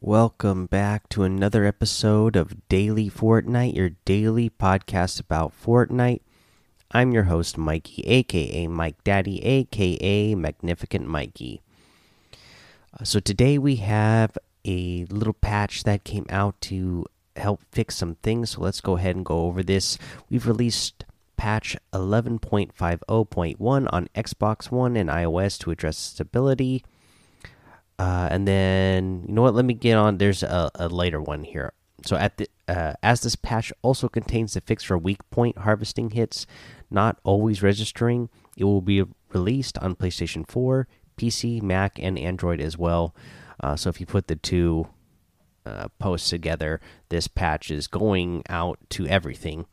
Welcome back to another episode of Daily Fortnite, your daily podcast about Fortnite. I'm your host, Mikey, aka Mike Daddy, aka Magnificent Mikey. Uh, so, today we have a little patch that came out to help fix some things. So, let's go ahead and go over this. We've released patch 11.50.1 on Xbox One and iOS to address stability. Uh, and then you know what? Let me get on. There's a, a later one here. So at the uh, as this patch also contains the fix for weak point harvesting hits, not always registering, it will be released on PlayStation 4, PC, Mac, and Android as well. Uh, so if you put the two uh, posts together, this patch is going out to everything.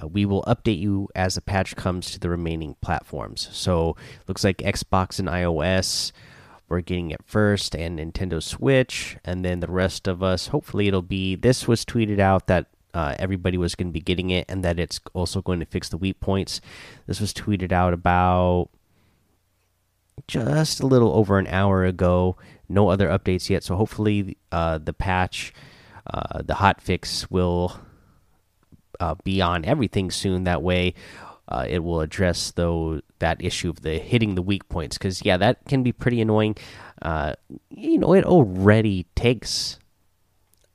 Uh, we will update you as the patch comes to the remaining platforms. So looks like Xbox and iOS we're getting it first and Nintendo Switch, and then the rest of us. Hopefully, it'll be. This was tweeted out that uh, everybody was going to be getting it, and that it's also going to fix the weak points. This was tweeted out about just a little over an hour ago. No other updates yet, so hopefully, uh, the patch, uh, the hot fix, will uh, be on everything soon. That way, uh, it will address though that issue of the hitting the weak points because yeah that can be pretty annoying. Uh, you know it already takes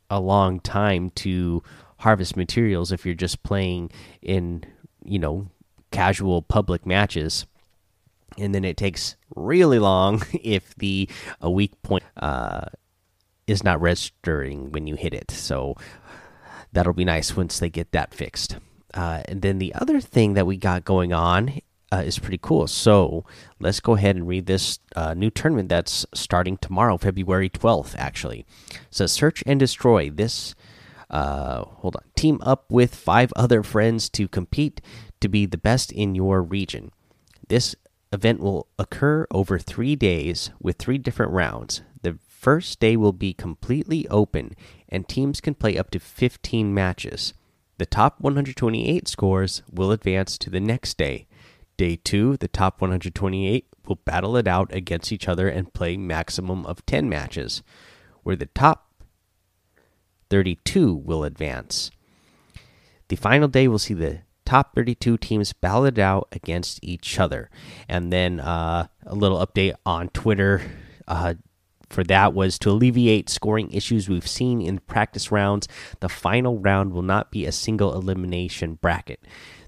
a long time to harvest materials if you're just playing in you know casual public matches. And then it takes really long if the a weak point uh, is not registering when you hit it. So that'll be nice once they get that fixed uh, and then the other thing that we got going on uh, is pretty cool. So let's go ahead and read this uh, new tournament that's starting tomorrow, February 12th, actually. It says Search and Destroy. This, uh, hold on, team up with five other friends to compete to be the best in your region. This event will occur over three days with three different rounds. The first day will be completely open, and teams can play up to 15 matches. The top 128 scores will advance to the next day. Day 2, the top 128 will battle it out against each other and play maximum of 10 matches, where the top 32 will advance. The final day will see the top 32 teams battle it out against each other. And then uh, a little update on Twitter. Uh, for that was to alleviate scoring issues we've seen in practice rounds. The final round will not be a single elimination bracket.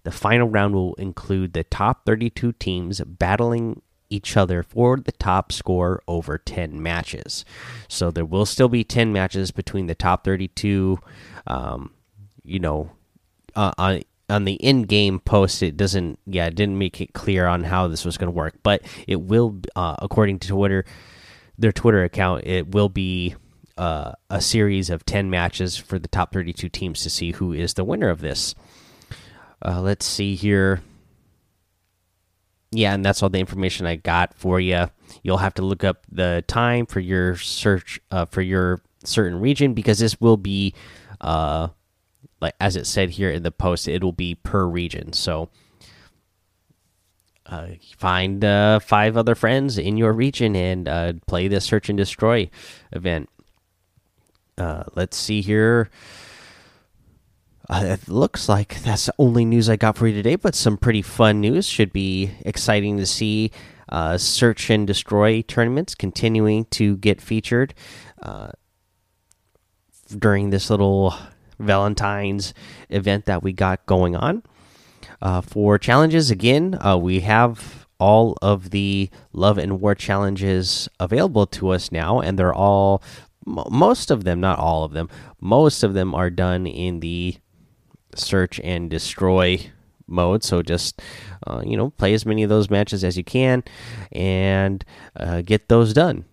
The final round will include the top 32 teams battling each other for the top score over 10 matches. So there will still be 10 matches between the top 32. Um, you know, uh, on on the in-game post, it doesn't. Yeah, it didn't make it clear on how this was going to work, but it will, uh, according to Twitter their Twitter account, it will be uh, a series of 10 matches for the top 32 teams to see who is the winner of this. Uh, let's see here. Yeah, and that's all the information I got for you. You'll have to look up the time for your search uh, for your certain region because this will be, uh, like as it said here in the post, it will be per region. So uh, find uh, five other friends in your region and uh, play this search and destroy event. Uh, let's see here. Uh, it looks like that's the only news I got for you today, but some pretty fun news. Should be exciting to see uh, search and destroy tournaments continuing to get featured during this little Valentine's event that we got going on. Uh, for challenges, again, uh, we have all of the love and war challenges available to us now, and they're all, most of them, not all of them, most of them are done in the search and destroy mode. So just, uh, you know, play as many of those matches as you can and uh, get those done.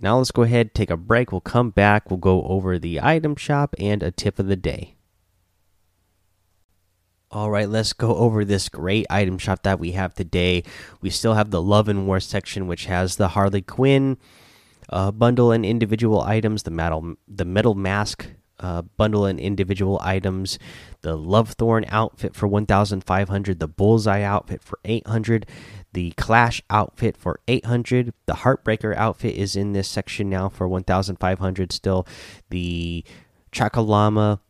Now let's go ahead, take a break. We'll come back. We'll go over the item shop and a tip of the day. All right, let's go over this great item shop that we have today. We still have the Love and War section, which has the Harley Quinn uh, bundle and individual items, the metal the metal mask uh, bundle and individual items. The Love Thorn outfit for 1,500. The Bullseye outfit for 800. The Clash outfit for 800. The Heartbreaker outfit is in this section now for 1,500 still. The Chakalama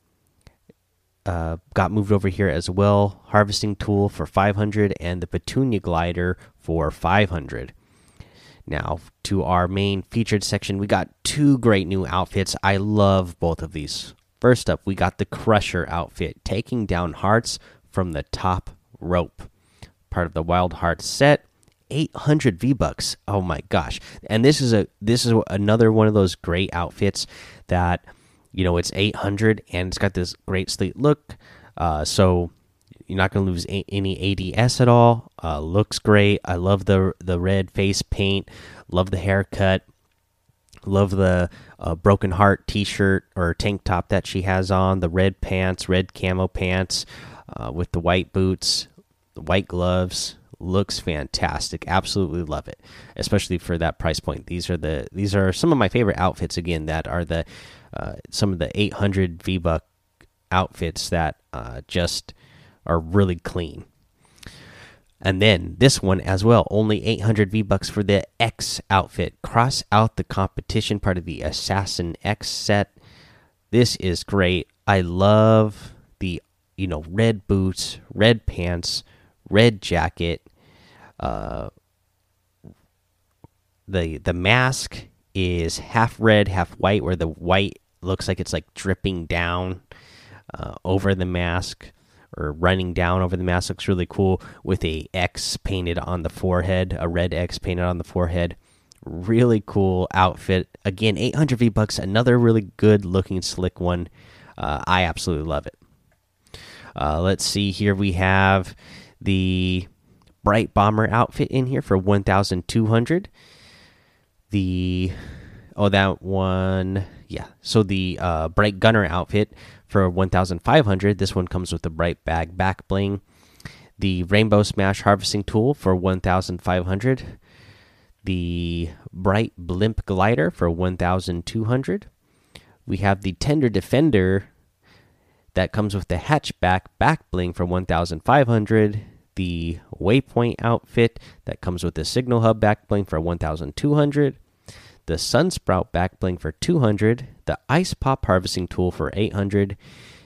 uh, got moved over here as well. Harvesting tool for 500 and the Petunia glider for 500. Now, to our main featured section, we got two great new outfits. I love both of these. First up, we got the Crusher outfit, taking down hearts from the top rope. Part of the Wild Hearts set. 800 V bucks. Oh my gosh! And this is a this is another one of those great outfits that you know it's 800 and it's got this great sleek look. Uh, so you're not going to lose any ADS at all. Uh, looks great. I love the the red face paint. Love the haircut. Love the uh, broken heart T-shirt or tank top that she has on. The red pants, red camo pants, uh, with the white boots, the white gloves. Looks fantastic. Absolutely love it, especially for that price point. These are the these are some of my favorite outfits. Again, that are the uh, some of the 800 V buck outfits that uh, just are really clean. And then this one as well, only 800 V bucks for the X outfit. Cross out the competition part of the Assassin X set. This is great. I love the you know red boots, red pants, red jacket. Uh, the the mask is half red, half white, where the white looks like it's like dripping down uh, over the mask or running down over the mask looks really cool with a X painted on the forehead, a red X painted on the forehead. Really cool outfit. Again, 800 V bucks. Another really good looking slick one. Uh, I absolutely love it. Uh, let's see here. We have the Bright Bomber outfit in here for 1,200. The oh that one yeah. So the uh, Bright Gunner outfit for 1500 this one comes with the bright bag back bling. The rainbow smash harvesting tool for 1500 the bright blimp glider for 1200 we have the tender defender that comes with the hatchback back bling for 1500 the waypoint outfit that comes with the signal hub back bling for 1200 the Sunsprout back bling for 200, the Ice Pop harvesting tool for 800,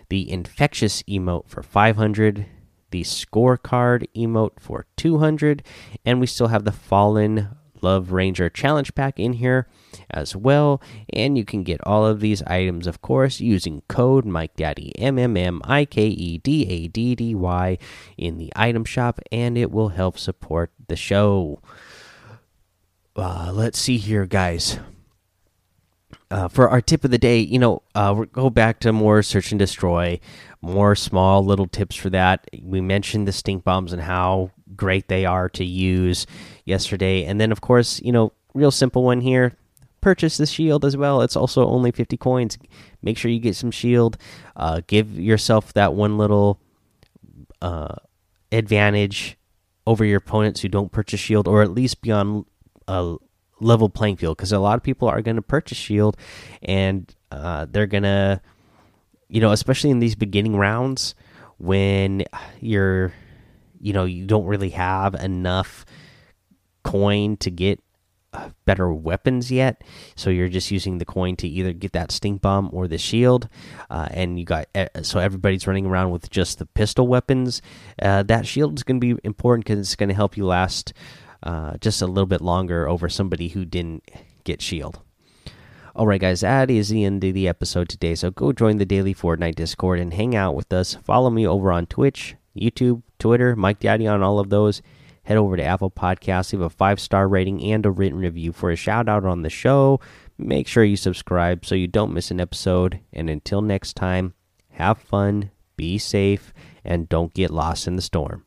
the Infectious emote for 500, the Scorecard emote for 200, and we still have the Fallen Love Ranger challenge pack in here as well. And you can get all of these items, of course, using code Mike MikeDaddy M M M I K E D A D D Y in the item shop, and it will help support the show uh, let's see here, guys. Uh, for our tip of the day, you know, uh, we'll go back to more search and destroy, more small little tips for that. We mentioned the stink bombs and how great they are to use yesterday, and then of course, you know, real simple one here. Purchase the shield as well. It's also only 50 coins. Make sure you get some shield. Uh, give yourself that one little uh, advantage over your opponents who don't purchase shield, or at least be on a level playing field because a lot of people are going to purchase shield and uh, they're going to you know especially in these beginning rounds when you're you know you don't really have enough coin to get uh, better weapons yet. So you're just using the coin to either get that stink bomb or the shield uh, and you got so everybody's running around with just the pistol weapons. Uh, that shield is going to be important because it's going to help you last uh, just a little bit longer over somebody who didn't get shield. All right, guys, that is the end of the episode today. So go join the daily Fortnite Discord and hang out with us. Follow me over on Twitch, YouTube, Twitter, Mike Daddy on all of those. Head over to Apple Podcasts, leave a five star rating and a written review for a shout out on the show. Make sure you subscribe so you don't miss an episode. And until next time, have fun, be safe, and don't get lost in the storm.